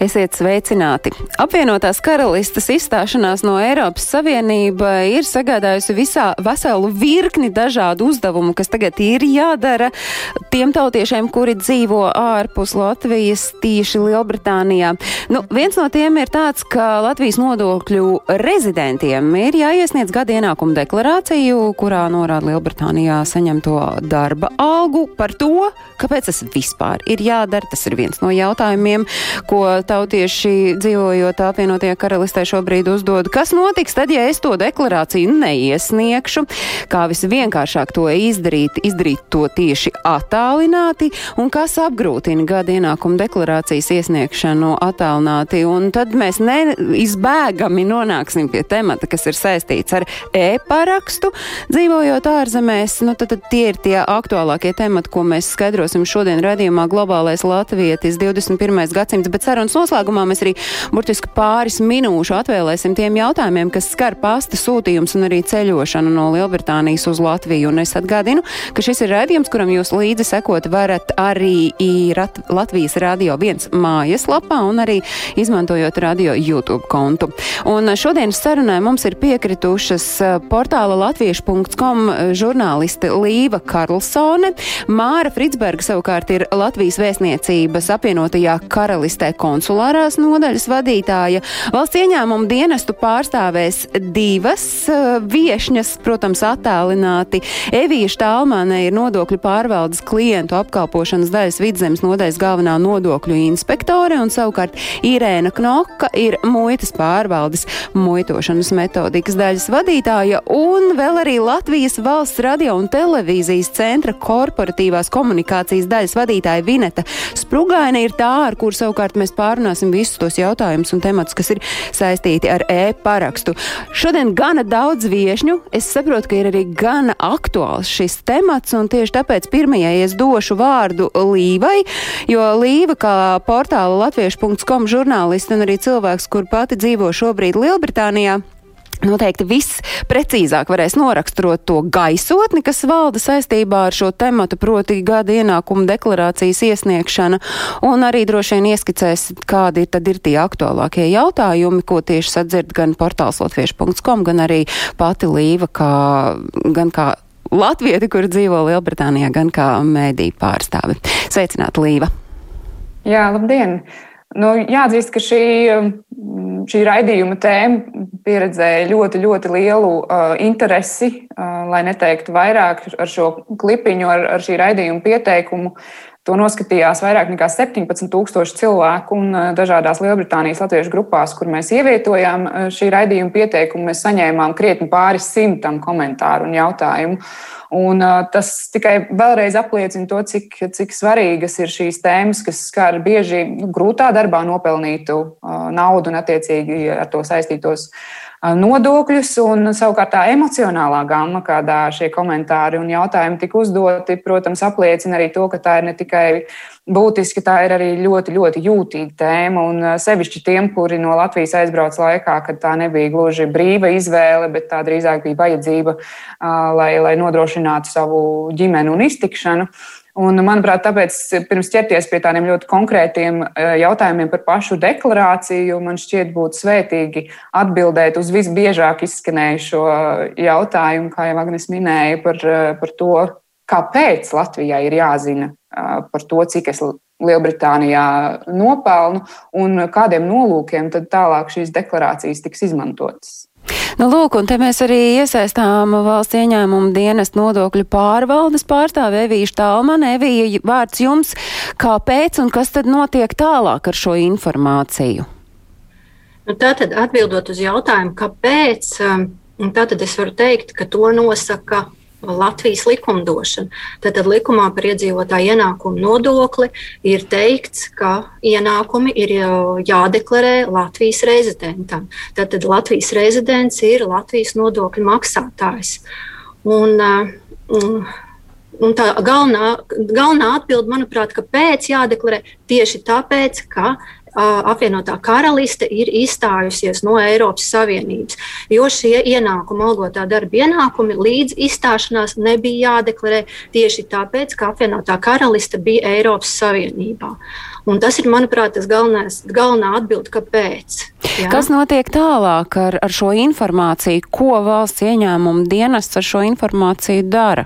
Esiet sveicināti! Apvienotās karalistas izstāšanās no Eiropas Savienība ir sagādājusi visā veselu virkni dažādu uzdevumu, kas tagad ir jādara tiem tautiešiem, kuri dzīvo ārpus Latvijas, tīši Lielbritānijā. Nu, viens no tiem ir tāds, ka Latvijas nodokļu rezidentiem ir jāiesniedz gada ienākuma deklarāciju, kurā norāda Lielbritānijā saņemto darba algu par to, kāpēc tas vispār ir jādara. Tas ir viens no jautājumiem, ko tautieši dzīvojot apvienotajā karalistē šobrīd uzdod. Kas notiks tad, ja es to deklarāciju neiesniegšu? Kā visvienkāršāk to izdarīt, izdarīt to tieši attālināti, un kas apgrūtina gada ienākuma deklarācijas iesniegšanu attālināti. Un tad mēs neizbēgami nonāksim pie temata, kas ir saistīts ar e-parakstu. Dzīvojot ārzemēs, nu tad, tad tie ir tie aktuālākie temati, ko mēs skaidrosim šodien redzījumā Globālais Latvietis 21. gadsimts, bet sarunas noslēgumā mēs arī burtiski pāris minūšu atvēlēsim tiem jautājumiem, kas skar pasta sūtījums un arī ceļošanu no Lielbritānijas uz Latviju. Un es atgādinu, ka šis ir redzījums, kuram jūs līdzi sekot varat arī rat, Latvijas Radio 1 mājaslapā un arī izmantojot radio YouTube kontu. Un šodienas sarunai mums ir piekritušas eh, portāla latviešu.com žurnāliste Līva Karlsone. Māra Fritsberga savukārt ir Latvijas vēstniecības apvienotajā karalistē konsulārās nodaļas vadītāja. Valsts ieņēmumu dienestu pārstāvēs divas uh, viešņas, protams, attālināti. Evija Štālmane ir nodokļu pārvaldes klientu apkalpošanas daļas vidzemes nodaļas galvenā nodokļu inspektore, un savukārt Irēna Knoka ir muitas pārvaldes muitošanas metodikas daļas vadītāja, un vēl arī Latvijas valsts radio un televīzijas centra korporatīvās komunikācijas daļas vadītāja Vineta Sprugaina ir tā, ar kur savukārt mēs pārunāsim visus tos jautājumus un tematus, kas ir saistīti ar e-parakstu. Šodien gana daudz viešņu. Es saprotu, ka ir arī gana aktuāls šis temats, un tieši tāpēc pirmajai es došu vārdu Līvai, jo Līva kā portāla latviešu.com žurnālisti un arī cilvēks, kur pati dzīvo šobrīd Lielbritānijā. Noteikti viss precīzāk varēs noraksturot to gaisotni, kas valda saistībā ar šo tematu, proti gada ienākuma deklarācijas iesniegšana, un arī droši vien ieskicēs, kādi tad ir tie aktuālākie jautājumi, ko tieši sadzird gan portāls latviešu.com, gan arī pati Līva, kā, gan kā Latvieti, kur dzīvo Lielbritānijā, gan kā mēdī pārstāvi. Sveicināti, Līva! Jā, labdien! Nu, jāatzīst, ka šī, šī raidījuma tēma pieredzēja ļoti, ļoti lielu uh, interesi, uh, lai neteiktu vairāk ar šo klipiņu, ar, ar šī raidījuma pieteikumu. To noskatījās vairāk nekā 17,000 cilvēku, un uh, dažādās Lielbritānijas latviešu grupās, kur mēs ievietojām uh, šī raidījuma pieteikumu, mēs saņēmām krietni pāri simtam komentāru un jautājumu. Un, uh, tas tikai vēlreiz apliecina to, cik, cik svarīgas ir šīs tēmas, kas skar bieži nu, grūtā darbā nopelnītu uh, naudu un, attiecīgi, ar to saistītos uh, nodokļus. Un, savukārt, tā emocionālā gama, kādā šie komentāri un jautājumi tika uzdoti, protams, apliecina arī to, ka tā ir ne tikai būtiski, tā ir arī ļoti, ļoti jūtīga tēma. Un sevišķi tiem, kuri no Latvijas aizbrauc laikā, kad tā nebija gluži brīva izvēle, bet tā drīzāk bija vajadzība, lai, lai nodrošinātu savu ģimeni un iztikšanu. Un, manuprāt, tāpēc pirms ķerties pie tādiem ļoti konkrētiem jautājumiem par pašu deklarāciju, man šķiet būtu svētīgi atbildēt uz visbiežāk izskanējušo jautājumu, kā jau Agnes minēja, par, par to, kāpēc Latvijai ir jāzina par to, cik es Lielbritānijā nopelnu un kādiem nolūkiem tad tālāk šīs deklarācijas tiks izmantotas. Nu, lūk, un te mēs arī iesaistām valsts ieņēmumu dienas nodokļu pārvaldes pārstāvi Evīšu Talmanu. Evija, vārds jums, kāpēc un kas tad notiek tālāk ar šo informāciju? Nu, tātad atbildot uz jautājumu, kāpēc, tātad es varu teikt, ka to nosaka Latvijas likumdošana. Tātad likumā par iedzīvotāju ienākumu nodokli ir teikts, ka ienākumi ir jādeklarē Latvijas rezidentam. Tātad Latvijas rezidents ir Latvijas nodokļu maksātājs. Un, un un tā galvenā, galvenā atbilde, manuprāt, kāpēc jādeklarē tieši tāpēc, ka apvienotā karaliste ir izstājusies no Eiropas Savienības, jo šie ienākumi, algotā darba ienākumi līdz izstāšanās nebija jādeklarē tieši tāpēc, ka apvienotā karaliste bija Eiropas Savienībā. Un tas ir, manuprāt, tas galvenais, galvenā atbilde, kāpēc. Jā. Kas notiek tālāk ar, ar šo informāciju? Ko valsts ieņēmuma dienests ar šo informāciju dara?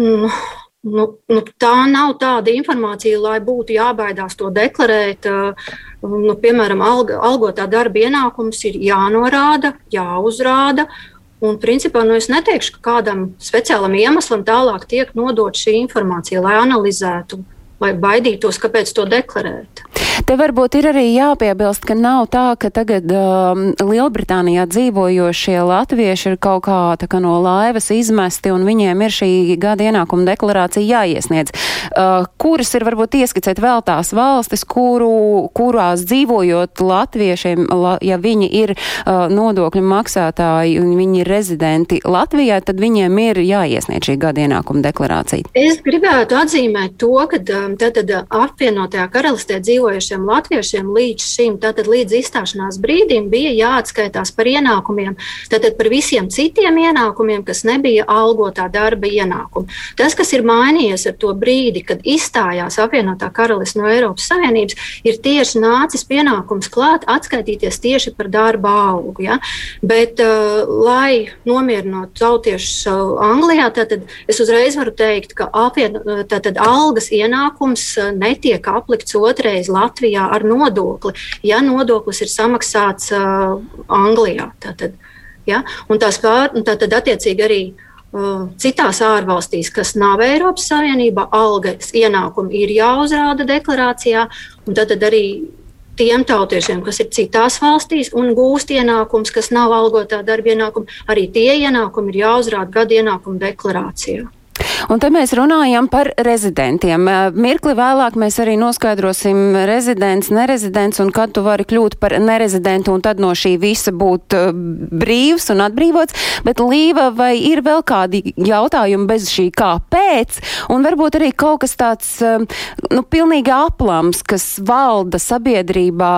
Mm. Nu, nu, tā nav tāda informācija, lai būtu jābaidās to deklarēt. Nu, piemēram, alga, algotā darba ienākums ir jānorāda, jāuzrāda. Un, principā, nu, es neteikšu, ka kādam speciālam iemeslam tālāk tiek nodota šī informācija, lai analizētu, lai baidītos, kāpēc to deklarēt. Te varbūt ir arī jāpiebilst, ka nav tā, ka tagad um, Lielbritānijā dzīvojošie latvieši ir kaut kā, kā no laivas izmesti un viņiem ir šī gada ienākuma deklarācija jāiesniedz. Uh, kuras ir varbūt ieskicēt vēl tās valstis, kuru, kurās dzīvojot latviešiem, la, ja viņi ir uh, nodokļu maksātāji un viņi ir rezidenti Latvijā, tad viņiem ir jāiesniedz šī gada ienākuma deklarācija? Es gribētu atzīmēt to, ka um, tātad apvienotajā karalistē dzīvojušie dzīvojušiem latviešiem līdz šim, tātad līdz izstāšanās brīdim, bija jāatskaitās par ienākumiem, tātad par visiem citiem ienākumiem, kas nebija algotā darba ienākumi. Tas, kas ir mainījies ar to brīdi, kad izstājās apvienotā karalists no Eiropas Savienības, ir tieši nācis pienākums klāt atskaitīties tieši par darba algu. Ja? Bet, uh, lai nomierinātu tautiešus uh, Anglijā, tad es uzreiz varu teikt, ka apvien, tātad, algas ienākums uh, netiek aplikts otrais Latvijā. Ar nodokli, ja nodoklis ir samaksāts uh, Anglijā. Tātad, ja? Un tās pār, tātad attiecīgi arī uh, citās ārvalstīs, kas nav Eiropas Savienībā, algas ienākumi ir jāuzrāda deklarācijā, un tad arī tiem tautiešiem, kas ir citās valstīs un gūst ienākumus, kas nav algotā darba ienākumi, arī tie ienākumi ir jāuzrāda gada ienākuma deklarācijā. Un te mēs runājam par rezidentiem. Mirkli vēlāk mēs arī noskaidrosim rezidents, nerezidents un kad tu vari kļūt par nerezidentu un tad no šī visa būt brīvs un atbrīvots. Bet Līva, vai ir vēl kādi jautājumi bez šī kāpēc? Un varbūt arī kaut kas tāds, nu, pilnīgi aplams, kas valda sabiedrībā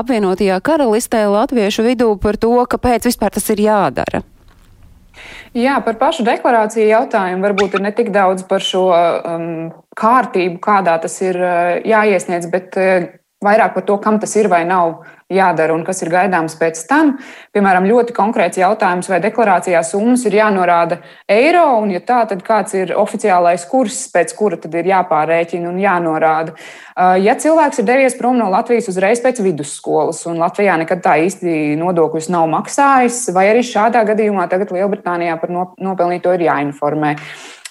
apvienotajā karalistē latviešu vidū par to, kāpēc vispār tas ir jādara. Jā, par pašu deklarāciju jautājumu varbūt ir ne tik daudz par šo um, kārtību, kādā tas ir uh, jāiesniedz, bet uh, vairāk par to, kam tas ir vai nav jādara un kas ir gaidāms pēc tam. Piemēram, ļoti konkrēts jautājums, vai deklarācijā summas ir jānorāda eiro, un, ja tā, tad kāds ir oficiālais kurs, pēc kura tad ir jāpārrēķina un jānorāda. Uh, ja cilvēks ir devies prom no Latvijas uzreiz pēc vidusskolas, un Latvijā nekad tā īsti nodokļus nav maksājis, vai arī šādā gadījumā tagad Lielbritānijā par nopelnīto ir jāinformē.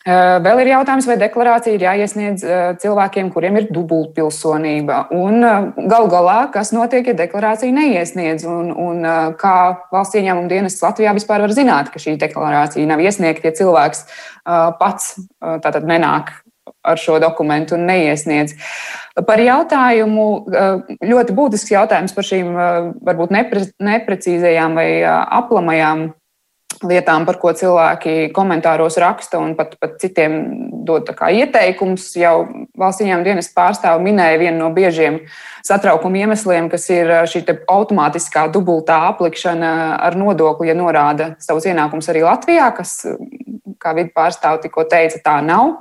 Vēl ir jautājums, vai deklarācija ir jāiesniedz cilvēkiem, kuriem ir dubultpilsonība. Un gal galā, kas notiek, ja deklarācija neiesniedz, un, un kā valsts ieņēmuma dienests Latvijā vispār var zināt, ka šī deklarācija nav iesniegta, ja cilvēks pats tātad nenāk ar šo dokumentu un neiesniedz. Par jautājumu, ļoti būtisks jautājums par šīm varbūt nepre, neprecīzajām vai aplamajām lietām, par ko cilvēki komentāros raksta un pat, pat citiem dod ieteikumus. Jau valsts ieņēmuma dienas pārstāve minēja vienu no biežiem satraukuma iemesliem, kas ir šī automātiskā dubultā aplikšana ar nodokli, ja norāda savus ienākumus arī Latvijā, kas, kā vidu pārstāve tikko teica, tā nav.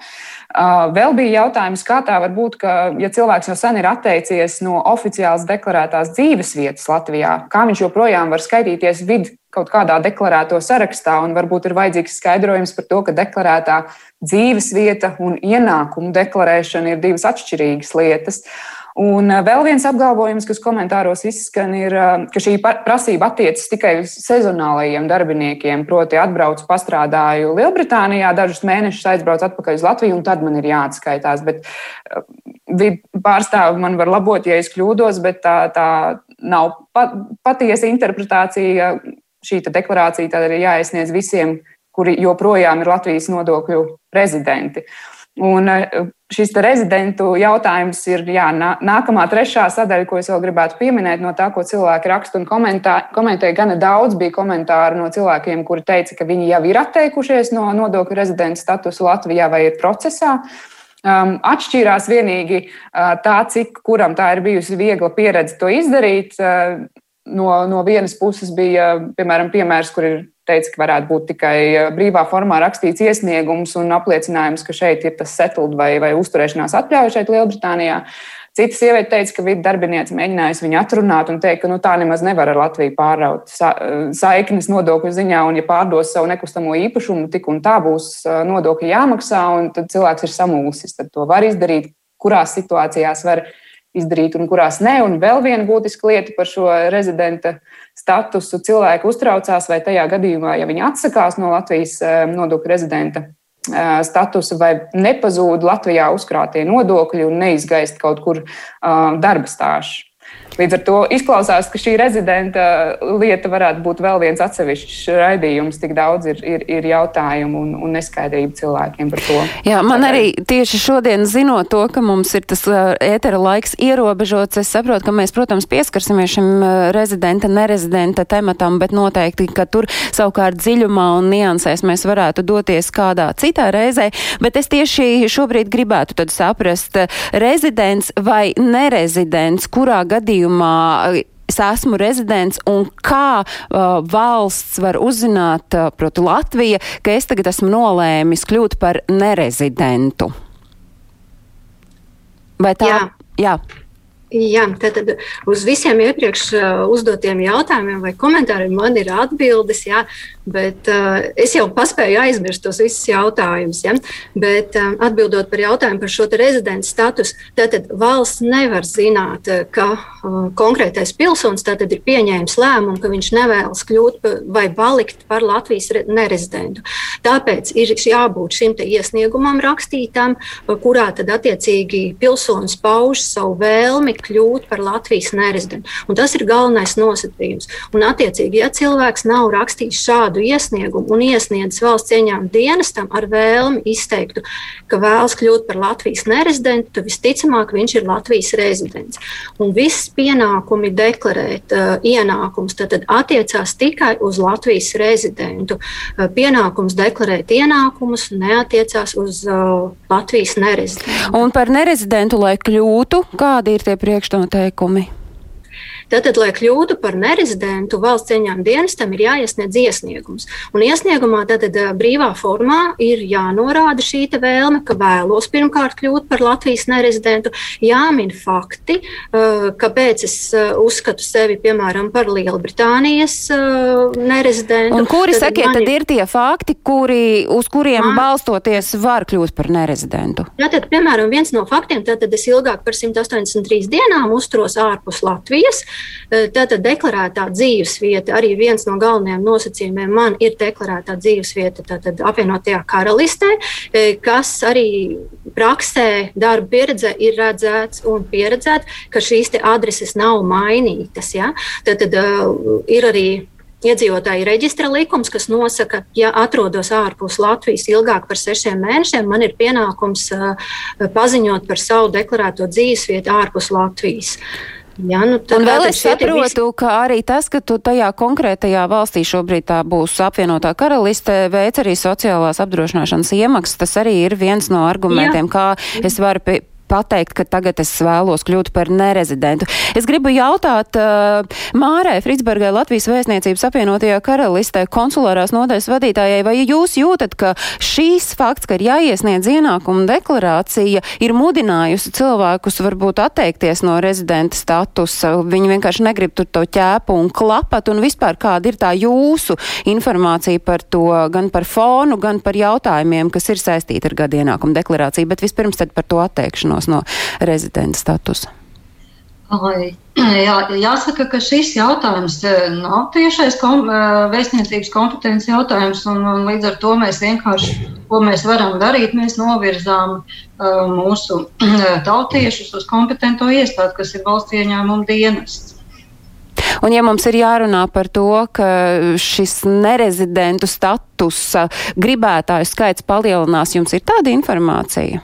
Vēl bija jautājums, kā tā var būt, ka, ja cilvēks jau sen ir atteicies no oficiāls deklarētās dzīves vietas Latvijā, kā viņš joprojām var skaitīties vidu kaut kādā deklarēto sarakstā, un varbūt ir vajadzīgs skaidrojums par to, ka deklarētā dzīves vieta un ienākumu deklarēšana ir divas atšķirīgas lietas. Un eh, vēl viens apgalvojums, kas komentāros izskan, ir, eh, ka šī prasība attiecas tikai uz sezonālajiem darbiniekiem. Proti, atbraucu, pastrādāju Lielbritānijā, dažus mēnešus aizbraucu atpakaļ uz Latviju, un tad man ir jāatskaitās. Bet eh, pārstāvi man var labot, ja es kļūdos, bet tā, tā nav patiesa interpretācija šī deklarācija tad ir jāiesniedz visiem, kuri joprojām ir Latvijas nodokļu rezidenti. Un eh, šis rezidentu jautājums ir jā, nākamā trešā sadaļa, ko es vēl gribētu pieminēt no tā, ko cilvēki raksta un komentē. Komentēja gana daudz, bija komentāri no cilvēkiem, kuri teica, ka viņi jau ir atteikušies no nodokļu rezidenta statusa Latvijā vai ir procesā. Um, atšķīrās vienīgi uh, tā, cik kuram tā ir bijusi viegla pieredze to izdarīt. Uh, no, no vienas puses bija, piemēram, piemērs, kur ir teica, ka varētu būt tikai eh, brīvā formā rakstīts iesniegums un apliecinājums, ka šeit ir tas settled vai, vai uzturēšanās atļauja šeit Lielbritānijā. Cita sieviete teica, ka viņa darbiniece mēģinājusi viņu atrunāt un teikt, ka nu, tā nemaz nevar ar Latviju pāraut sa saiknes nodokļu ziņā, un ja pārdos savu nekustamo īpašumu, tik un tā būs eh, nodokļi jāmaksā, un tad cilvēks ir samulsis. Tad to var izdarīt, kurās situācijās var izdarīt un kurās ne. Un vēl viena būtiska lieta par šo rezidenta statusu. Cilvēki uztraucās, vai tajā gadījumā, ja viņi atsakās no Latvijas eh, nodokļu rezidenta eh, statusa, vai nepazūd Latvijā uzkrātie nodokļi un neizgaist kaut kur eh, darba stāžu. Līdz ar to izklausās, ka šī rezidenta lieta varētu būt vēl viens atsevišķs raidījums. Tik daudz ir, ir, ir jautājumu un, un neskaidrību cilvēkiem par to. Jā, man arī tieši šodien zinot to, ka mums ir tas ētera laiks ierobežots, es saprotu, ka mēs, protams, pieskarsimies šim rezidenta, nerezidenta tematam, bet noteikti, ka tur savukārt dziļumā un niansēs mēs varētu doties kādā citā reizē. Bet es tieši šobrīd gribētu saprast, rezidents vai nerezidents, kurā gadījumā gadījumā es esmu rezidents un kā uh, valsts var uzzināt, uh, proti Latvija, ka es tagad esmu nolēmis kļūt par nerezidentu? Vai tā? Jā. jā. Jā, tad uz visiem iepriekš uzdotiem jautājumiem vai komentāriem man ir atbildes. Jā, Bet uh, es jau paspēju aizmirst tos visus jautājumus. Ja? Bet uh, atbildot par jautājumu par šo rezidents statusu, tad valsts nevar zināt, uh, ka uh, konkrētais pilsonis ir pieņēmis lēmumu, ka viņš nevēlas kļūt vai palikt par Latvijas nerezidentu. Tāpēc ir jābūt šim iesniegumam rakstītam, kurā tad attiecīgi pilsonis pauž savu vēlmi kļūt par Latvijas nerezidentu. Un tas ir galvenais nosacījums. Un attiecīgi, ja cilvēks nav rakstījis šādu šādu iesniegumu un iesniedzis valsts ieņēmuma dienestam ar vēlmi izteiktu, ka vēlas kļūt par Latvijas nerezidentu, tad visticamāk viņš ir Latvijas rezidents. Un viss pienākumi deklarēt uh, ienākums tad, tad attiecās tikai uz Latvijas rezidentu. Uh, pienākums deklarēt ienākumus neatiecās uz uh, Latvijas nerezidentu. Un par nerezidentu, lai kļūtu, kādi ir tie priekšnoteikumi? Tātad, lai kļūtu par nerezidentu, valsts ieņēmuma dienestam ir jāiesniedz iesniegums. Un iesniegumā tātad brīvā formā ir jānorāda šī vēlme, ka vēlos pirmkārt kļūt par Latvijas nerezidentu, jāmin fakti, kāpēc es uzskatu sevi, piemēram, par Lielbritānijas nerezidentu. Un kuri, tad sakiet, tad ir tie fakti, kuri, uz kuriem man, balstoties var kļūt par nerezidentu? Tātad, piemēram, viens no faktiem, tad es ilgāk par 183 dienām uzturos ārpus Latvijas. Tātad deklarētā dzīvesvieta arī viens no galvenajiem nosacījumiem man ir deklarētā dzīvesvieta tātad apvienotajā karalistē, kas arī praksē, darba pieredzē ir redzēts un pieredzēts, ka šīs adreses nav mainītas. Ja? Tad, tad uh, ir arī iedzīvotāju reģistra likums, kas nosaka, ja atrodos ārpus Latvijas ilgāk par sešiem mēnešiem, man ir pienākums uh, paziņot par savu deklarēto dzīvesvietu ārpus Latvijas. Jā, nu un vēl es saprotu, visi... ka arī tas, ka tu tajā konkrētajā valstī šobrīd tā būs apvienotā karaliste, veic arī sociālās apdrošināšanas iemaksas, tas arī ir viens no argumentiem, Jā. kā es varu pateikt, ka tagad es vēlos kļūt par nerezidentu. Es gribu jautāt uh, Mārai Fritsbergai, Latvijas vēstniecības apvienotajā karalistē, konsulārās nodaļas vadītājai, vai jūs jūtat, ka šīs fakts, ka ir jāiesniedz ienākuma deklarācija, ir mudinājusi cilvēkus varbūt atteikties no rezidenta statusa? Viņi vienkārši negrib tur to ķēpu un klapat, un vispār kāda ir tā jūsu informācija par to, gan par fonu, gan par jautājumiem, kas ir saistīti ar gadu ienākuma deklarāciju, bet vispirms tad par to atteikšanos atteikšanos no rezidenta statusa? Jā, jāsaka, ka šis jautājums e, nav tiešais kom, e, vēstniecības kompetences jautājums, un, un līdz ar to mēs vienkārši, ko mēs varam darīt, mēs novirzām uh, mūsu tautiešus uz kompetento iestādi, kas ir valsts ieņēmuma dienests. Un ja mums ir jārunā par to, ka šis nerezidentu statusa gribētāju skaits palielinās, jums ir tāda informācija?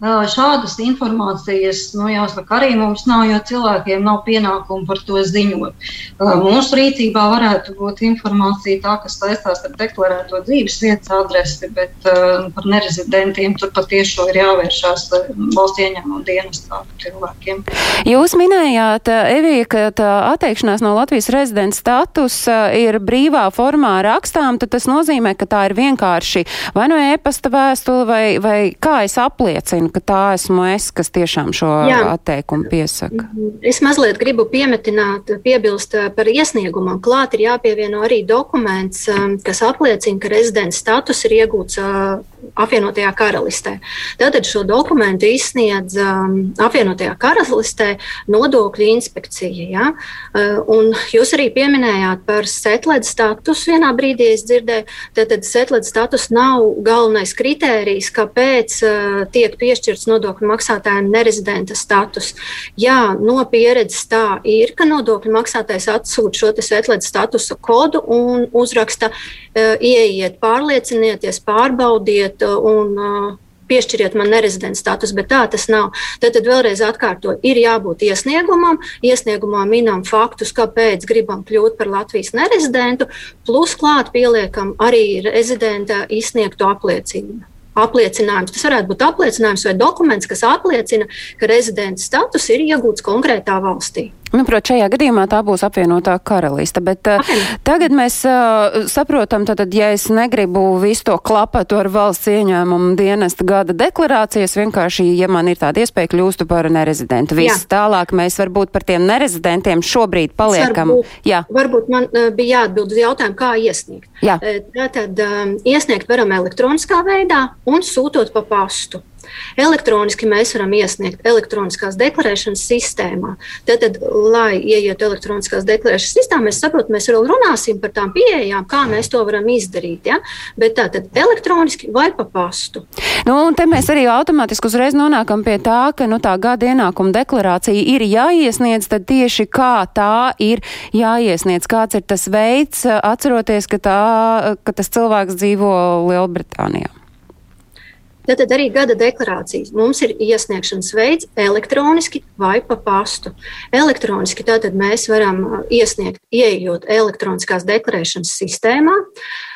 Šādas informācijas, nu, jāsaka, arī mums nav, jo cilvēkiem nav pienākumu par to ziņot. Mūsu rīcībā varētu būt informācija tā, kas saistās ar deklarēto dzīves vietas adresi, bet par nerezidentiem tur patiešām ir jāvēršās valsts ieņēmuma dienestā cilvēkiem. Jūs minējāt, Evija, ka atteikšanās no Latvijas rezidenta statusa ir brīvā formā rakstām, tad tas nozīmē, ka tā ir vienkārši vai no e-pasta vēstule, vai, vai kā es apliecinu ka tā esmu es, kas tiešām šo Jā. atteikumu piesaka. Es mazliet gribu piemetināt, piebilst eh, par iesniegumam. Klāt ir jāpievieno arī dokuments, eh, kas apliecina, ka rezidents status ir iegūts eh, apvienotajā karalistē. Tātad šo dokumentu izsniedz apvienotajā karalistē nodokļu inspekcija. Ja? Un jūs arī pieminējāt par setled statusu vienā brīdī, es dzirdēju, tātad setled status nav galvenais kritērijs, kāpēc tiek piešķirts piešķirts nodokļu maksātājiem nerezidenta status. Jā, no pieredzes tā ir, ka nodokļu maksātājs atsūta šo svetlētas statusa kodu un uzraksta, uh, ieiet, pārliecinieties, pārbaudiet un uh, piešķiriet man nerezidents status, bet tā tas nav. Tad, tad vēlreiz atkārtoju, ir jābūt iesniegumam, iesniegumā minam faktus, kāpēc gribam kļūt par Latvijas nerezidentu, plus klāt pieliekam arī rezidenta izsniegto apliecību apliecinājums. Tas varētu būt apliecinājums vai dokuments, kas apliecina, ka rezidents status ir iegūts konkrētā valstī. Nu, prot, šajā gadījumā tā būs apvienotā karalista, bet uh, tagad mēs uh, saprotam, tad, ja es negribu visu to klapatu ar valsts ieņēmumu dienesta gada deklarācijas, vienkārši, ja man ir tāda iespēja, kļūstu par nerezidentu. Viss Jā. tālāk mēs varbūt par tiem nerezidentiem šobrīd paliekam. Varbūt, Jā. varbūt man uh, bija jāatbild uz jautājumu, kā iesniegt. Jā. Tātad um, iesniegt varam elektroniskā veidā un sūtot pa pastu. Elektroniski mēs varam iesniegt elektroniskās deklarēšanas sistēmā. Tad, tad lai ieietu elektroniskās deklarēšanas sistēmā, mēs saprotam, mēs vēl runāsim par tām pieejām, kā mēs to varam izdarīt. Ja? Bet tā tad elektroniski vai pa pastu. Nu, un te mēs arī automātiski uzreiz nonākam pie tā, ka nu, tā gada ienākuma deklarācija ir jāiesniedz, tad tieši kā tā ir jāiesniedz, kāds ir tas veids, atceroties, ka, tā, ka tas cilvēks dzīvo Lielbritānijā. Tad arī gada deklarācijas mums ir iesniegšanas veids elektroniski vai pa pastu. Elektroniski tātad mēs varam uh, iesniegt, ieejot elektroniskās deklarēšanas sistēmā.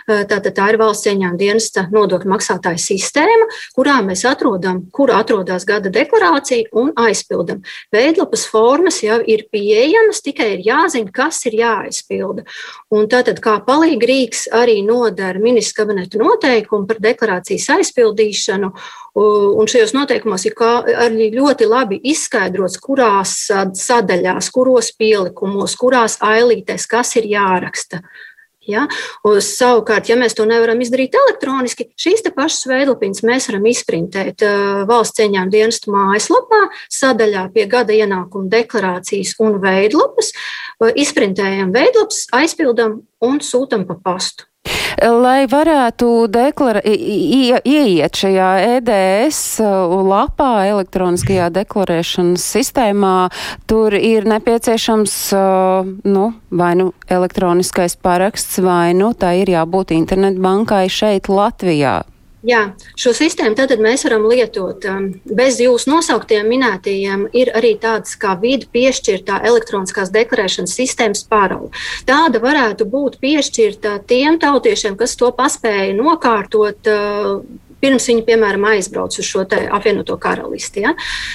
Eh, tātad tā ir valsts ieņēmuma dienesta nodokļu maksātāja sistēma, kurā mēs atrodam, kur atrodas gada deklarācija un aizpildam. Veidlapas formas jau ir pieejamas, tikai ir jāzina, kas ir jāaizpilda. Un tātad kā palīgi rīks arī nodara ministrs kabineta noteikumu par deklarācijas aizpildīšanu. Un šajos noteikumos ir arī ļoti labi izskaidrots, kurās sadaļās, kuros pielikumos, kurās ailītēs, kas ir jāraksta. Ja? Un, savukārt, ja mēs to nevaram izdarīt elektroniski, šīs pašas veidlapiņas mēs varam izprintēt uh, valsts ieņēmuma dienestu mājaslapā, sadaļā pie gada ienākuma deklarācijas un veidlapas. Uh, izprintējam veidlapas, aizpildam un sūtam pa pastu. Lai varētu deklara, ieiet šajā EDS lapā, elektroniskajā deklarēšanas sistēmā, tur ir nepieciešams nu, vai nu elektroniskais paraksts, vai nu tā ir jābūt internetbankai šeit Latvijā. Jā, šo sistēmu tad mēs varam lietot. Um, bez jūsu nosauktiem minētajiem ir arī tāds kā vidi piešķirtā elektroniskās deklarēšanas sistēmas parole. Tāda varētu būt piešķirta tiem tautiešiem, kas to paspēja nokārtot uh, pirms viņi, piemēram, aizbrauc uz šo apvienoto karalisti. Ja?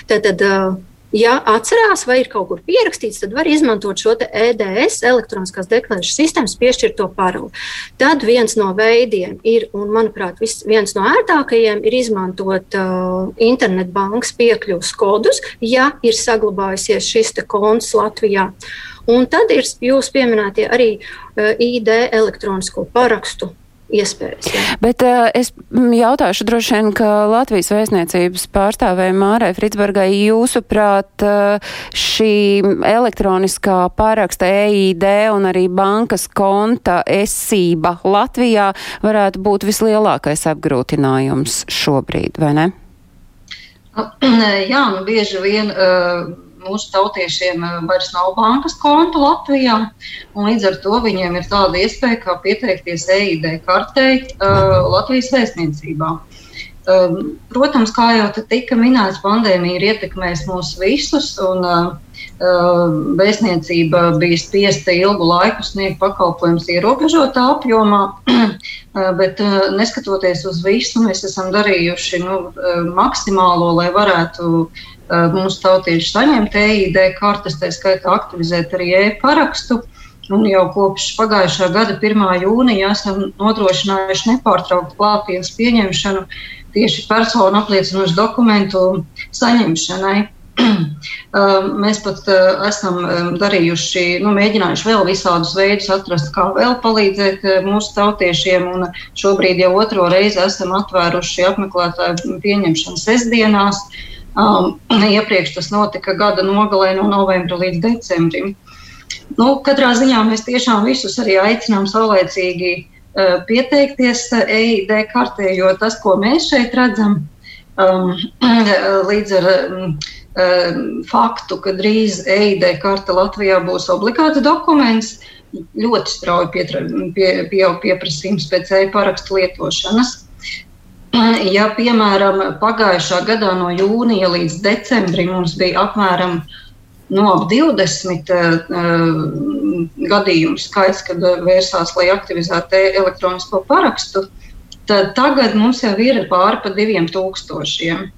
Tad, tad uh, Ja atcerās, vai ir kaut kur pierakstīts, tad var izmantot šo EDS, elektroniskās deklarēšanas sistēmas piešķirto paroli. Tad viens no veidiem ir, un manuprāt, vis, viens no ērtākajiem ir izmantot uh, internetbankas piekļuves kodus, ja ir saglabājusies šis konts Latvijā. Un tad ir jūs pieminētie arī uh, ID elektronisko parakstu iespējas. Jā. Bet uh, es jautāšu droši vien, ka Latvijas vēstniecības pārstāvēja Mārai Fritsbergai, jūsuprāt, uh, šī elektroniskā pāraksta EID un arī bankas konta esība Latvijā varētu būt vislielākais apgrūtinājums šobrīd, vai ne? Jā, nu bieži vien. Uh, mūsu tautiešiem eh, vairs nav bankas konta Latvijā. Līdz ar to viņiem ir tāda iespēja, kā pieteikties EID kartei uh, Latvijas vēstniecībā. Protams, kā jau tika minēts, pandēmija ir ietekmējusi mūs visus. Un, Vēstniecība bija spiesta ilgu laiku sniegt pakalpojumus ierobežotā apjomā, bet neskatoties uz visu, mēs esam darījuši nu, maksimālo, lai varētu mūsu tautieši saņemt EID kartes, tā skaitā aktivizēt arī e-parakstu. Un jau kopš pagājušā gada 1. jūnija esam nodrošinājuši nepārtrauktu klātienes pieņemšanu tieši personu apliecinošu dokumentu saņemšanai. Mēs pat esam darījuši, nu, mēģinājuši vēl visādus veidus atrast, kā vēl palīdzēt mūsu tautiešiem. Šobrīd jau otro reizi esam atvēruši apmeklētāju pieņemšanu sestdienās. Um, iepriekš tas notika gada nogalē no novembra līdz decembrim. Nu, katrā ziņā mēs tiešām visus arī aicinām saulēcīgi uh, pieteikties EID kartē, jo tas, ko mēs šeit redzam, um, līdz ar um, faktu, ka drīz EID karte Latvijā būs obligāts dokuments, ļoti strauji pie, pie, pieprasījums pēc e-parakstu lietošanas. Ja, piemēram, pagājušā gadā no jūnija līdz decembrim mums bija apmēram no ap 20 uh, gadījumu skaits, kad vērsās, lai aktivizētu elektronisko parakstu, tad tagad mums jau ir pāri pa diviem tūkstošiem.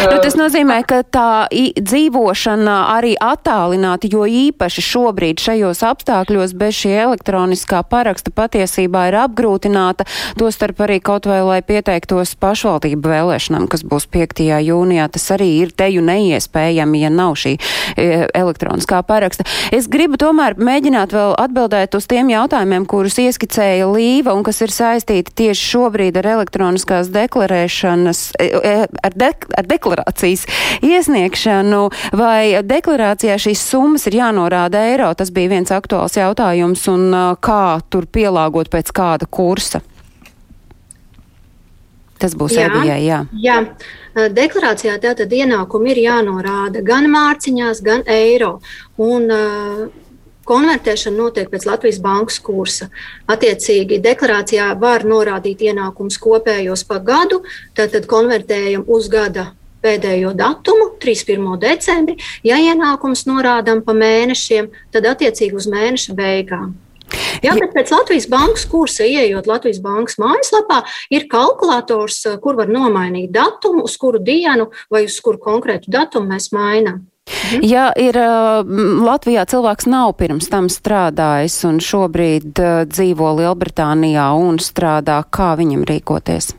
Nu, tas nozīmē, ka tā dzīvošana arī attālināti, jo īpaši šobrīd šajos apstākļos bez šī elektroniskā paraksta patiesībā ir apgrūtināta, tostarp arī kaut vai, lai pieteiktos pašvaldību vēlēšanām, kas būs 5. jūnijā. Tas arī ir teju neiespējami, ja nav šī e, elektroniskā paraksta. Es gribu tomēr mēģināt vēl atbildēt uz tiem jautājumiem, kurus ieskicēja Līva un kas ir saistīti tieši šobrīd ar elektroniskās deklarēšanas, e, e, ar, dek, ar deklarācijas iesniegšanu, vai deklarācijā šīs summas ir jānorāda eiro? Tas bija viens aktuāls jautājums, un uh, kā tur pielāgot pēc kāda kursa? Tas būs jā, Ebijai, jā. jā. Deklarācijā tātad ienākumi ir jānorāda gan mārciņās, gan eiro. Un, uh, Konvertēšana notiek pēc Latvijas bankas kursa. Attiecīgi, deklarācijā var norādīt ienākumus kopējos pa gadu, tad, tad konvertējam uz gada pēdējo datumu, 31. decembri. Ja ienākums norādām pa mēnešiem, tad attiecīgi uz mēneša beigām. Jā, bet pēc Latvijas bankas kursa, ieejot Latvijas bankas mājaslapā, ir kalkulators, kur var nomainīt datumu, uz kuru dienu vai uz kuru konkrētu datumu mēs mainām. Mhm. Ja ir Latvijā cilvēks nav pirms tam strādājis un šobrīd dzīvo Lielbritānijā un strādā, kā viņam rīkoties?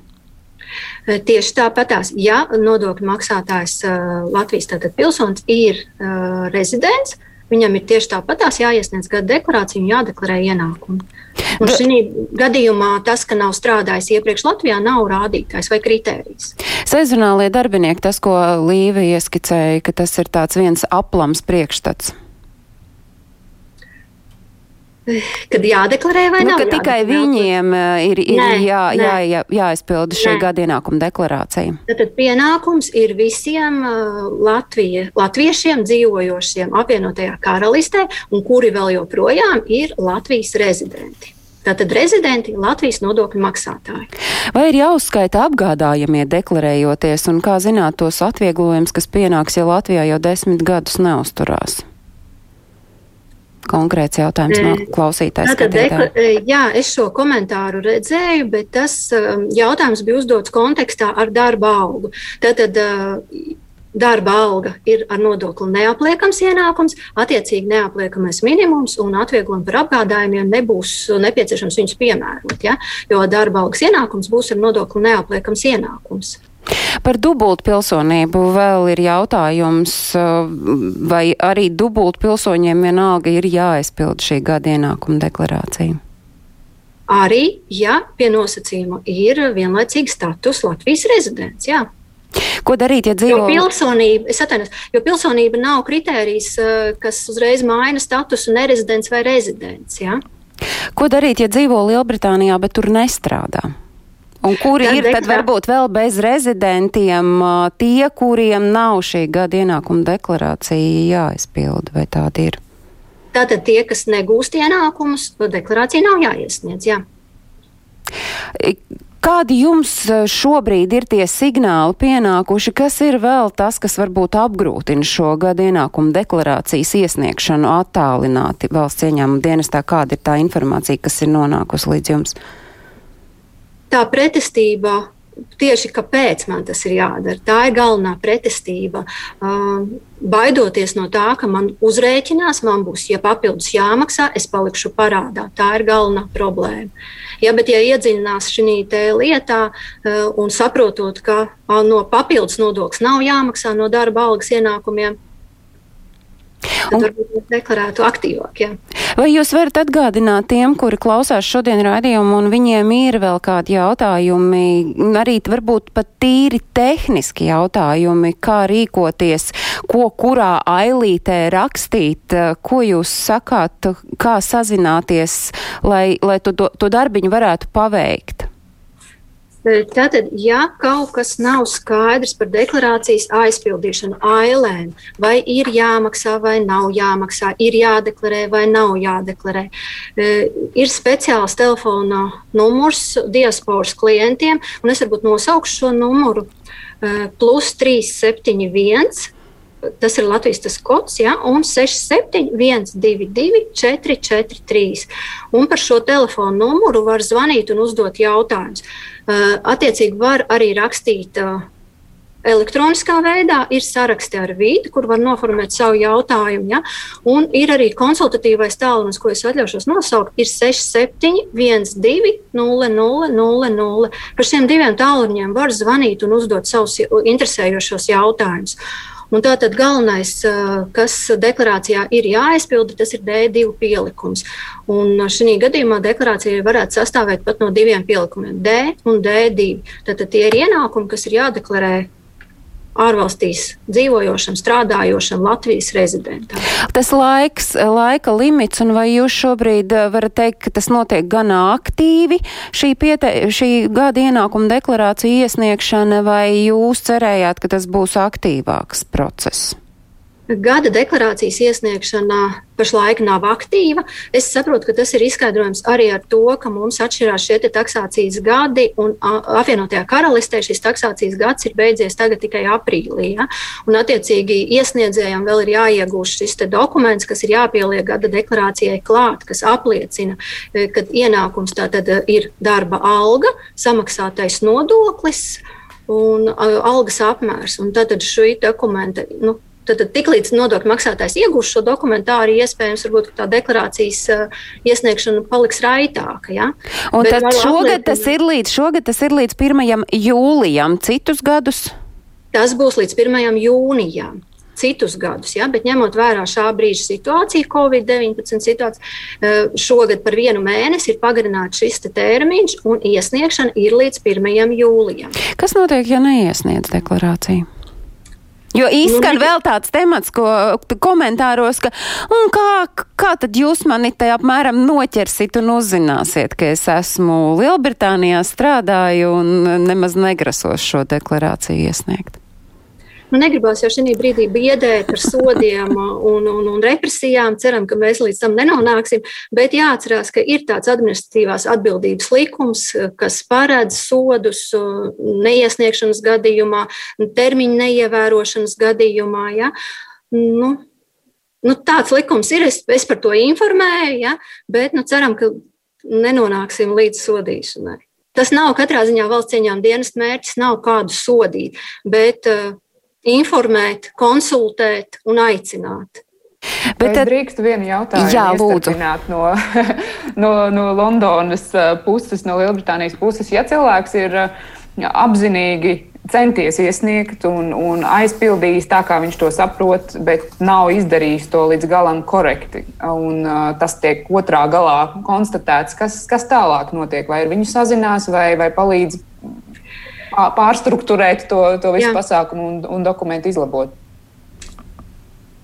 Eh, tieši tāpatās, ja nodokļu maksātājs eh, Latvijas pilsonis ir uh, rezidents, viņam ir tieši tāpatās jāiesniedz gada deklarācija un jādeklarē ienākumi. Un šī gadījumā tas, ka nav strādājis iepriekš Latvijā, nav rādītājs vai kritērijs. Sezonālie darbinieki, tas, ko Līva ieskicēja, ka tas ir tāds viens aplams priekšstats. Kad jādeklarē vai nu, nav? Tikai viņiem eh, ir, ir nē, jā, nē. Jā, jā, jāizpilda šī gada ienākuma deklarācija. Tad pienākums ir visiem uh, Latvija, latviešiem dzīvojošiem apvienotajā karalistē, un kuri vēl joprojām ir Latvijas rezidenti. Tātad rezidenti ir Latvijas nodokļu maksātāji. Vai ir jāuzskaita apgādājamie deklarējoties, un kā zināt tos atvieglojumus, kas pienāks, ja Latvijā jau desmit gadus neusturās? Konkrēts jautājums no klausītājas. Dekla, jā, es šo komentāru redzēju, bet tas jautājums bija uzdots kontekstā ar darba algu. Tātad, Darba alga ir ar nodokli neapliekams ienākums, attiecīgi neapliekamais minimums un atvieglojumi par apgādājumiem nebūs nepieciešams viņus piemērot. Ja? Jo darba algas ienākums būs ar nodokli neapliekams ienākums. Par dubultu pilsonību vēl ir jautājums, vai arī dubultu pilsoņiem vienalga ir jāaizpild šī gada ienākuma deklarācija? Arī, ja pie nosacījuma ir vienlaicīgs status Latvijas rezidents. Jā. Ko darīt, ja dzīvo? Jo pilsonība, es atvainojos, jo pilsonība nav kritērijs, kas uzreiz maina statusu nerezidents vai rezidents. Ja? Ko darīt, ja dzīvo Lielbritānijā, bet tur nestrādā? Un kuri tad ir tad varbūt vēl bez rezidentiem tie, kuriem nav šī gada ienākuma deklarācija jāizpild, vai tāda ir? Tātad tie, kas negūst ienākumus, to deklarācija nav jāiesniedz. Jā. Kādi jums šobrīd ir tie signāli pienākuši, kas ir vēl tas, kas varbūt apgrūtina šo gadu ienākumu deklarācijas iesniegšanu attālināti valsts ieņēmuma dienestā? Kāda ir tā informācija, kas ir nonākusi līdz jums? Tā pretestība tieši kāpēc man tas ir jādara. Tā ir galvenā pretestība. Baidoties no tā, ka man uzrēķinās, man būs, ja papildus jāmaksā, es palikšu parādā. Tā ir galvenā problēma. Ja, bet, ja iedziļinās šajā lietā un saprotot, ka no papildus nodokļa nav jāmaksā no darba algas ienākumiem, Mēs deklarētu aktīvāk. Jā. Vai jūs varat atgādināt tiem, kuri klausās šodien raidījumu, un viņiem ir vēl kādi jautājumi, arī varbūt pat tīri tehniski jautājumi, kā rīkoties, ko kurā ailītē rakstīt, ko jūs sakāt, kā sazināties, lai, lai to, to darbiņu varētu paveikt? Tātad, ja kaut kas nav skaidrs par deklarācijas aizpildīšanu ailēm, vai ir jāmaksā vai nav jāmaksā, ir jādeklarē vai nav jādeklarē, ir speciāls telefona numurs diasporas klientiem, un es varbūt nosaukšu šo numuru plus 371 tas ir Latvijas tas kods, ja, un 6712, 443. Un par šo telefonu numuru var zvanīt un uzdot jautājumus. Uh, attiecīgi, var arī rakstīt. Uh, Elektroniskā veidā ir saraksti ar vīdi, kur var noformēt savu jautājumu. Ja? Un ir arī konsultatīvais tālrunis, ko es atļaušos nosaukt, ir 6712, 0000. Par šiem diviem tālruņiem var zvanīt un uzdot savus interesējošos jautājumus. Un tātad galvenais, kas deklarācijā ir jāaizpilda, tas ir D2 pielikums. Un šī gadījumā deklarācija varētu sastāvēt pat no diviem pielikumiem - D un D2. Tātad tie ir ienākumi, kas ir jādeklarē ārvalstīs dzīvojošam, strādājošam Latvijas rezidentam. Tas laiks, laika limits, un vai jūs šobrīd eh, varat teikt, ka tas notiek gan aktīvi, šī, piete, šī gada ienākuma deklarācija iesniegšana, vai jūs cerējāt, ka tas būs aktīvāks process? Gada deklarācijas iesniegšana pašlaik nav aktīva. Es saprotu, ka tas ir izskaidrojams arī ar to, ka mums atšķirās šie taksācijas gadi, un apvienotajā karalistē šis taksācijas gads ir beidzies tagad tikai aprīlī. Ja? Un, attiecīgi, iesniedzējiem vēl ir jāiegūst šis dokuments, kas ir jāpieliek gada deklarācijai klāt, kas apliecina, e, ka ienākums tātad ir darba alga, samaksātais nodoklis un algas apmērs. Un tad šī dokumenta. Nu, Tad, tiklīdz nodokļu maksātājs iegūs šo dokumentu, tā arī iespējams, varbūt, tā deklarācijas uh, iesniegšana paliks raitāka. Ja? Un Bet tad šogad apliecināt... tas, ir līdz, šogad tas ir līdz 1. jūlijam, citus gadus? Tas būs līdz 1. jūnijam citus gadus. Ja? Bet ņemot vērā šā brīža situāciju, Covid-19 situāciju, šogad par vienu mēnesi ir pagarināts šis te termiņš, un iesniegšana ir līdz 1. jūlijam. Kas notiek, ja neiesniedz deklarāciju? Jo izskan nu, vēl tāds temats, ko komentāros, ka kā, kā tad jūs mani te apmēram noķersit un uzzināsiet, ka es esmu Lielbritānijā strādāju un nemaz negrasos šo deklarāciju iesniegt? Nu, negribās jau šī brīdī biedēt ar sodiem un, un, un represijām. Ceram, ka mēs līdz tam nenonāksim. Bet jāatcerās, ka ir tāds administratīvās atbildības likums, kas paredz sodus neiesniegšanas gadījumā, termiņu neievērošanas gadījumā. Ja? Nu, nu, tāds likums ir. Es, es par to informēju, ja? bet nu, ceram, ka nenonāksim līdz sodīšanai. Tas nav katrā ziņā valsts ieņēmuma dienas mērķis, nav kādu sodīt, bet uh, informēt, konsultēt un aicināt. Bet tad drīkst vienu jautājumu jā, lūdzu. no, no, no Londonas uh, puses, no Lielbritānijas puses. Ja cilvēks ir uh, apzinīgi centies iesniegt un, un aizpildījis tā, kā viņš to saprot, bet nav izdarījis to līdz galam korekti. Un, uh, tas tiek otrā galā konstatēts, kas, kas tālāk notiek. Vai ar viņu sazinās, vai, vai palīdz pārstruktūrēt to, to visu Jā. pasākumu un, un dokumentu izlabot.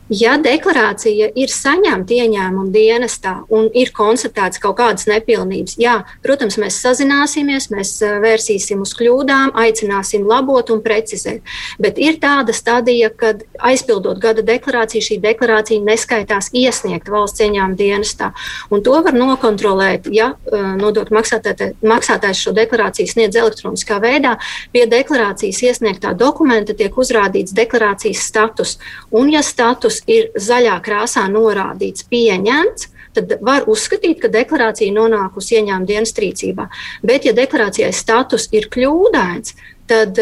Ja deklarācija ir saņemta ieņēmuma dienestā un ir konstatēts kaut kādas nepilnības, jā, protams, mēs sazināsimies, mēs eh, vērsīsim uz kļūdām, aicināsim labot un precizēt. Bet ir tāda stadija, kad aizpildot gada deklarāciju, šī deklarācija neskaitās iesniegt valsts ieņēmuma dienestā. Un to var nokontrolēt, ja eh, nodokļu maksātājs šo deklarāciju sniedz elektroniskā veidā. Pie deklarācijas iesniegtā dokumenta tiek uzrādīts deklarācijas status. Un, ja status status ir zaļā krāsā norādīts pieņemts, tad var uzskatīt, ka deklarācija nonākusi ieņēmuma dienas rīcībā. Bet, ja deklarācijai status ir kļūdains, tad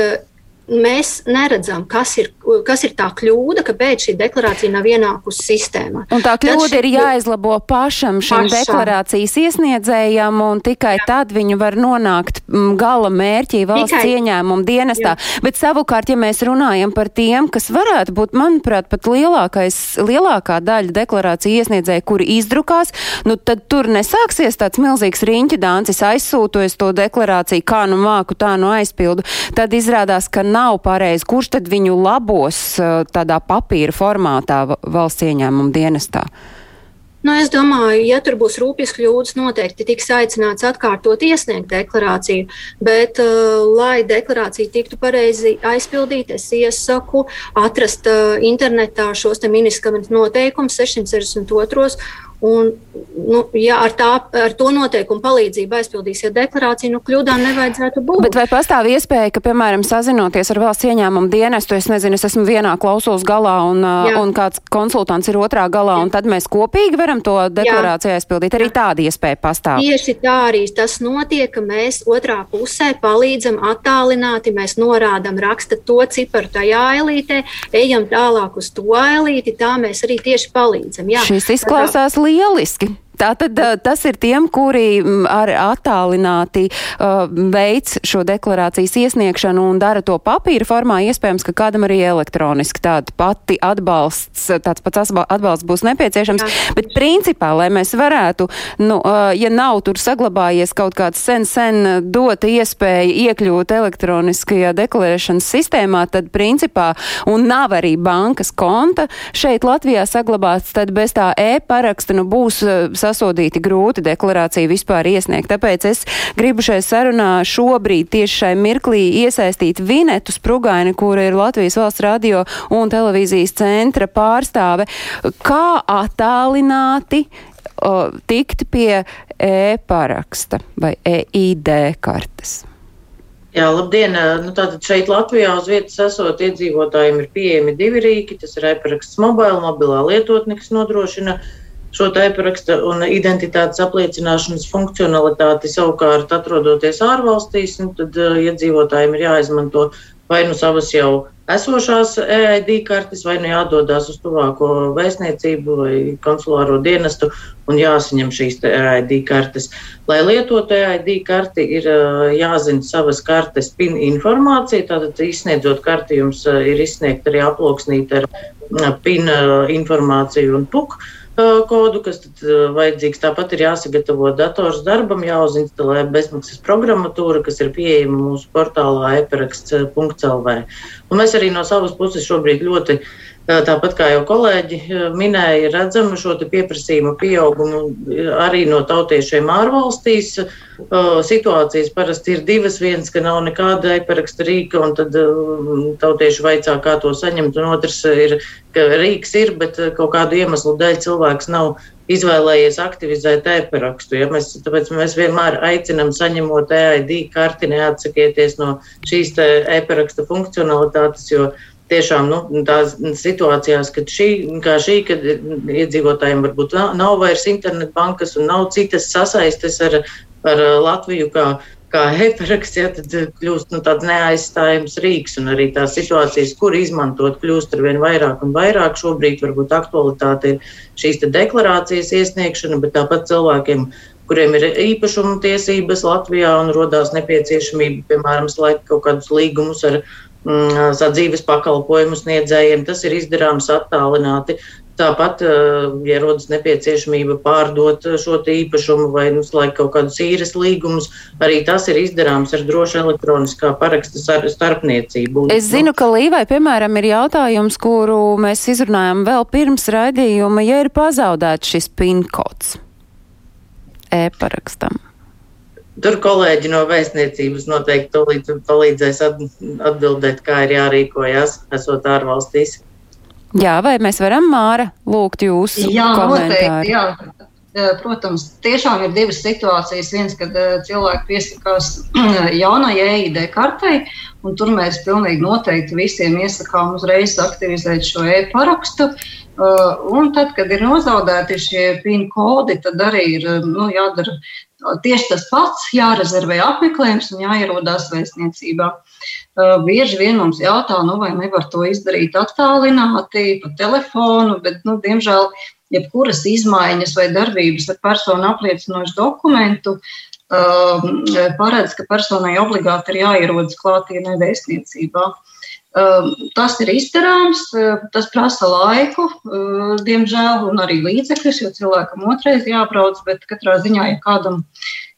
mēs neredzam, kas ir, kas ir tā kļūda, kāpēc šī deklarācija nav ienākusi sistēmā. Un tā kļūda šī... ir jāizlabo pašam šim pašam. deklarācijas iesniedzējam, un tikai Jā. tad viņi var nonākt mm, gala mērķī valsts tikai... ieņēmuma dienestā. Jā. Bet savukārt, ja mēs runājam par tiem, kas varētu būt, manuprāt, pat lielākais, lielākā daļa deklarācija iesniedzēja, kuri izdrukās, nu tad tur nesāksies tāds milzīgs riņķa dāncis aizsūtojas to deklarāciju, kā nu māku, tā nu aizpildu. Tad izrādās, ka nav pareizi, kurš tad viņu labos uh, tādā papīra formātā valsts ieņēmuma dienestā? Nu, es domāju, ja tur būs rūpīgas kļūdas, noteikti tiks aicināts atkārtot iesniegt deklarāciju. Bet, uh, lai deklarācija tiktu pareizi aizpildīta, es iesaku atrast uh, internetā šos ministra noteikumus 662 Un, nu, ja ar, tā, ar to noteikumu palīdzību aizpildīsiet deklarāciju, nu, kļūdām nevajadzētu būt. Bet vai pastāv iespēja, ka, piemēram, sazinoties ar valsts ieņēmumu dienestu, es nezinu, es esmu vienā klausulas galā un, Jā. un kāds konsultants ir otrā galā, Jā. un tad mēs kopīgi varam to deklarāciju Jā. aizpildīt? Arī tāda iespēja pastāv. Tieši tā arī tas notiek, ka mēs otrā pusē palīdzam attālināti, mēs norādam, raksta to ciparu tajā ailītē, ejam tālāk uz to ailīti, tā mēs arī tieši palīdzam. Jā. Šis izklausās līdzīgi lieliski. Tātad tas ir tiem, kuri ar attālināti uh, veids šo deklarācijas iesniegšanu un dara to papīra formā. Iespējams, ka kādam arī elektroniski tāda pati atbalsts, tāds pats atbalsts būs nepieciešams. Jā. Bet principā, lai mēs varētu, nu, uh, ja nav tur saglabājies kaut kāds sen, sen dota iespēja iekļūt elektroniskajā deklarēšanas sistēmā, tad principā, un nav arī bankas konta šeit Latvijā saglabāts, tad bez tā e-paraksta nu būs sasodīti grūti deklarāciju vispār iesniegt. Tāpēc es gribu šai sarunā šobrīd tieši šai mirklī iesaistīt Vinetu Sprugaini, kura ir Latvijas valsts radio un televīzijas centra pārstāve. Kā attālināti o, tikt pie e-paraksta vai e-ID kartes? Jā, labdien! Nu, tātad šeit Latvijā uz vietas esot iedzīvotājiem ir pieejami divi rīki. Tas ir e-paraksts mobila, mobilā lietotne, kas nodrošina uh, šo taiparaksta un identitātes apliecināšanas funkcionalitāti savukārt atrodoties ārvalstīs, nu, tad uh, iedzīvotājiem ir jāizmanto vai nu savas jau esošās EID kartes, vai nu jādodas uz tuvāko vēstniecību vai konsulāro dienestu un jāsaņem šīs EID kartes. Lai lietotu EID karti, ir uh, jāzina savas kartes PIN informācija. Tātad, izsniedzot karti, jums uh, ir izsniegta arī aploksnīta ar PIN informāciju un PUK kodu, kas tad vajadzīgs. Tāpat ir jāsagatavo dators darbam, jāuzinstalē bezmaksas programmatūra, kas ir pieejama mūsu portālā eperaksts.lv. Un mēs arī no savas puses šobrīd ļoti Tāpat kā jau kolēģi minēja, redzam šo pieprasījumu pieaugumu arī no tautiešiem ārvalstīs. Situācijas parasti ir divas. Viens, ka nav nekāda e-paraksta rīka, un tad tautieši vaicā, kā to saņemt. Un otrs ir, ka rīks ir, bet kaut kādu iemeslu dēļ cilvēks nav izvēlējies aktivizēt e-parakstu. Ja? Mēs, tāpēc mēs vienmēr aicinām, saņemot EID karti, neatsakieties no šīs e-paraksta funkcionalitātes, jo tiešām nu, tās situācijās, kad šī, šī kad iedzīvotājiem varbūt nav, nav vairs internetbankas un nav citas sasaistes ar, ar Latviju, kā, kā e-paraksts, ja, tad kļūst nu, tāds neaizstājams rīks. Un arī tās situācijas, kur izmantot, kļūst ar vien vairāk un vairāk. Šobrīd varbūt aktualitāte ir šīs deklarācijas iesniegšana, bet tāpat cilvēkiem kuriem ir īpašuma tiesības Latvijā un rodās nepieciešamība, piemēram, slēgt kaut kādus līgumus ar Mm, sadzīves pakalpojumu sniedzējiem. Tas ir izdarāms attālināti. Tāpat, ja rodas nepieciešamība pārdot šo īpašumu vai nu, slēgt kaut kādus īres līgumus, arī tas ir izdarāms ar drošu elektroniskā paraksta starpniecību. Es zinu, ka Līvai, piemēram, ir jautājums, kuru mēs izrunājam vēl pirms raidījuma, ja ir pazaudēts šis PIN kods e-parakstam. Tur kolēģi no vēstniecības noteikti palīdzēs atbildēt, kā ir jārīkojas, esot ārvalstīs. Jā, vai mēs varam, Māra, lūgt jūsu jā, komentāru? Noteikti, jā. Protams, tiešām ir divas situācijas. Viens, kad cilvēki piesakās jaunajai EID kartei, un tur mēs pilnīgi noteikti visiem iesakām uzreiz aktivizēt šo e-parakstu. Un tad, kad ir nozaudēti šie PIN kodi, tad arī ir nu, jādara tieši tas pats, jārezervē apmeklējums un jāierodās vēstniecībā. Bieži vien mums jautā, nu, vai nevar to izdarīt attālināti, pa telefonu, bet, nu, diemžēl, jebkuras izmaiņas vai darbības ar personu apliecinošu dokumentu paredz, ka personai obligāti ir jāierodas klātienē vēstniecībā. Uh, tas ir izdarāms, uh, tas prasa laiku, uh, diemžēl, un arī līdzekļus, jo cilvēkam otrais jābrauc, bet katrā ziņā, ja kādam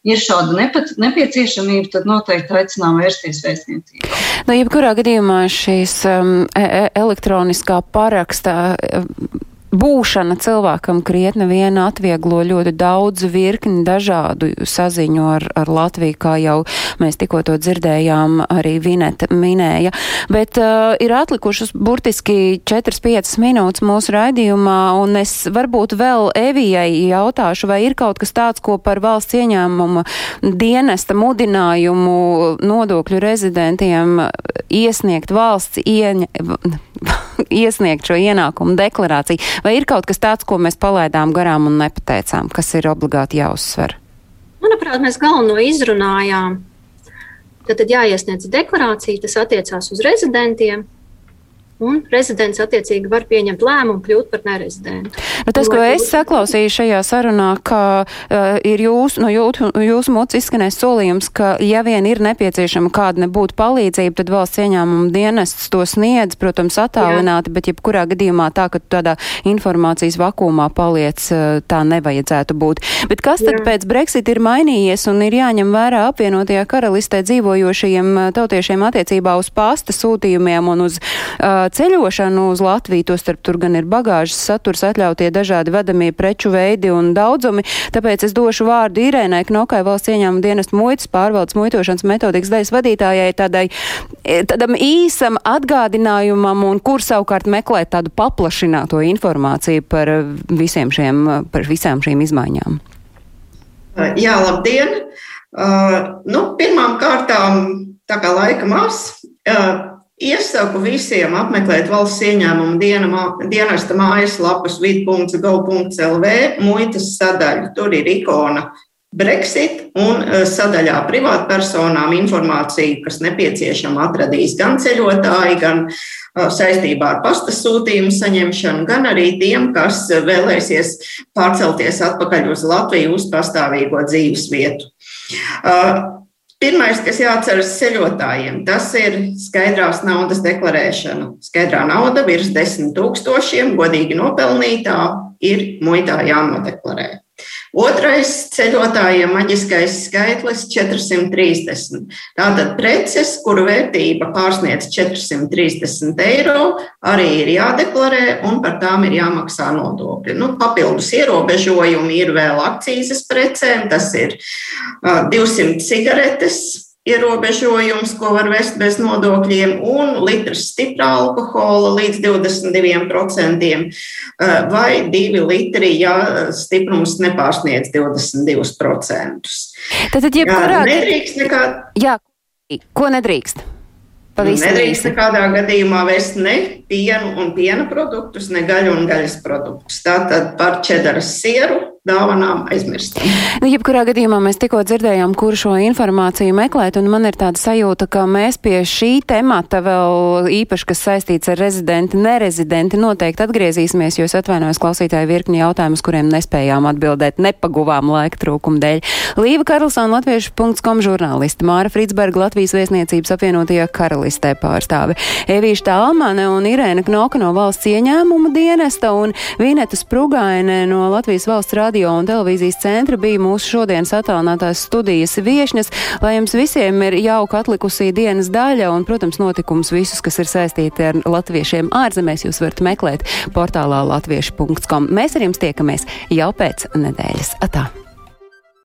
ir šāda nepieciešamība, tad noteikti aicinām vērsties vēstniecībā. Nu, jebkurā gadījumā šīs um, e elektroniskā paraksta. Um, būšana cilvēkam krietni vien atvieglo ļoti daudz virkni dažādu saziņu ar, ar Latviju, kā jau mēs tikko to dzirdējām, arī Vineta minēja. Bet uh, ir atlikušas burtiski 4-5 minūtes mūsu raidījumā, un es varbūt vēl Evijai jautāšu, vai ir kaut kas tāds, ko par valsts ieņēmumu dienesta mudinājumu nodokļu rezidentiem iesniegt valsts ieņ... iesniegt šo ienākumu deklarāciju. Vai ir kaut kas tāds, ko mēs palaidām garām un nepateicām, kas ir obligāti jāuzsver? Manuprāt, mēs galveno izrunājām. Tad, tad jāiesniedz deklarācija, tas attiecās uz rezidentiem, un rezidents attiecīgi var pieņemt lēmumu kļūt par nerezidentu. Nu, tas, ko es saklausīju šajā sarunā, ka uh, ir jūs, no jūsu, jūsu mots izskanēs solījums, ka ja vien ir nepieciešama kāda nebūtu palīdzība, tad valsts ieņēmuma dienests to sniedz, protams, attālināti, bet jebkurā gadījumā tā, ka tādā informācijas vakumā paliec, uh, tā nevajadzētu būt. Bet kas tad Jā. pēc Brexit ir mainījies un ir jāņem vērā apvienotajā karalistē dzīvojošajiem uh, tautiešiem attiecībā uz pasta sūtījumiem un uz uh, ceļošanu uz Latviju, to starp tur gan ir bagāžas saturs, atļautie dažādi vedamie preču veidi un daudzumi. Tāpēc es došu vārdu Irēnai Knokai, valsts ieņēmuma dienestu muitas pārvaldes muitošanas metodikas daļas vadītājai, tādai, e, tādam īsam atgādinājumam un kur savukārt meklēt tādu paplašināto informāciju par visiem šiem, par visām šīm izmaiņām. Jā, labdien! Uh, nu, pirmām kārtām, tā kā laika maz, uh, Iesaku visiem apmeklēt valsts ieņēmuma dienesta mājaslapas vid.gov.lv muitas sadaļu. Tur ir ikona Brexit un eh, sadaļā privātpersonām informācija, kas nepieciešama atradīs gan ceļotāji, gan eh, saistībā ar pasta sūtījumu saņemšanu, gan arī tiem, kas vēlēsies pārcelties atpakaļ uz Latviju uz pastāvīgo dzīves vietu. Pirmais, kas jāatceras ceļotājiem, tas ir skaidrās naudas deklarēšana. Skaidrā nauda virs desmit tūkstošiem, godīgi nopelnītā, ir muitā jānodeklarē. Otrais ceļotājiem maģiskais skaitlis - 430. Tātad preces, kuru vērtība pārsniedz 430 eiro, arī ir jādeklarē un par tām ir jāmaksā nodokļi. Nu, papildus ierobežojumi ir vēl akcijas precēm, tas ir 200 cigaretes ierobežojums, ko var vest bez nodokļiem, un litrs stiprā alkohola līdz 22%, eh, vai 2 litri, ja stiprums nepārsniedz 22%. Tad, jebkurā gadījumā nedrīkst nekā. Jā, ko nedrīkst? Pavisam Nedrīkst nekādā gadījumā vest ne pienu un piena produktus, ne gaļu un gaļas produktus. Tātad par čedaras sieru dāvanām aizmirstam. Nu, jebkurā gadījumā mēs tikko dzirdējām, kur šo informāciju meklēt, un man ir tāda sajūta, ka mēs pie šī temata vēl īpaši, kas saistīts ar rezidenti, nerezidenti, noteikti atgriezīsimies, jo es atvainojos klausītāju virkni jautājumus, kuriem nespējām atbildēt, nepaguvām laika trūkuma dēļ. Līva Karlsona, latviešu.com žurnālisti, Māra Fritsberga, Latvijas vēstniecības apvienotajā karalistē pārstāve, Evīša Talmane un Irēna Knoka no valsts ieņēmuma dienesta un Vineta Sprugaine no Latvijas valsts radio un televīzijas centra bija mūsu šodienas attālinātās studijas viešņas, lai jums visiem ir jauka atlikusī dienas daļa un, protams, notikums visus, kas ir saistīti ar latviešiem ārzemēs, jūs varat meklēt portālā latviešu.com. Mēs ar jums tiekamies jau pēc nedēļas. Atā!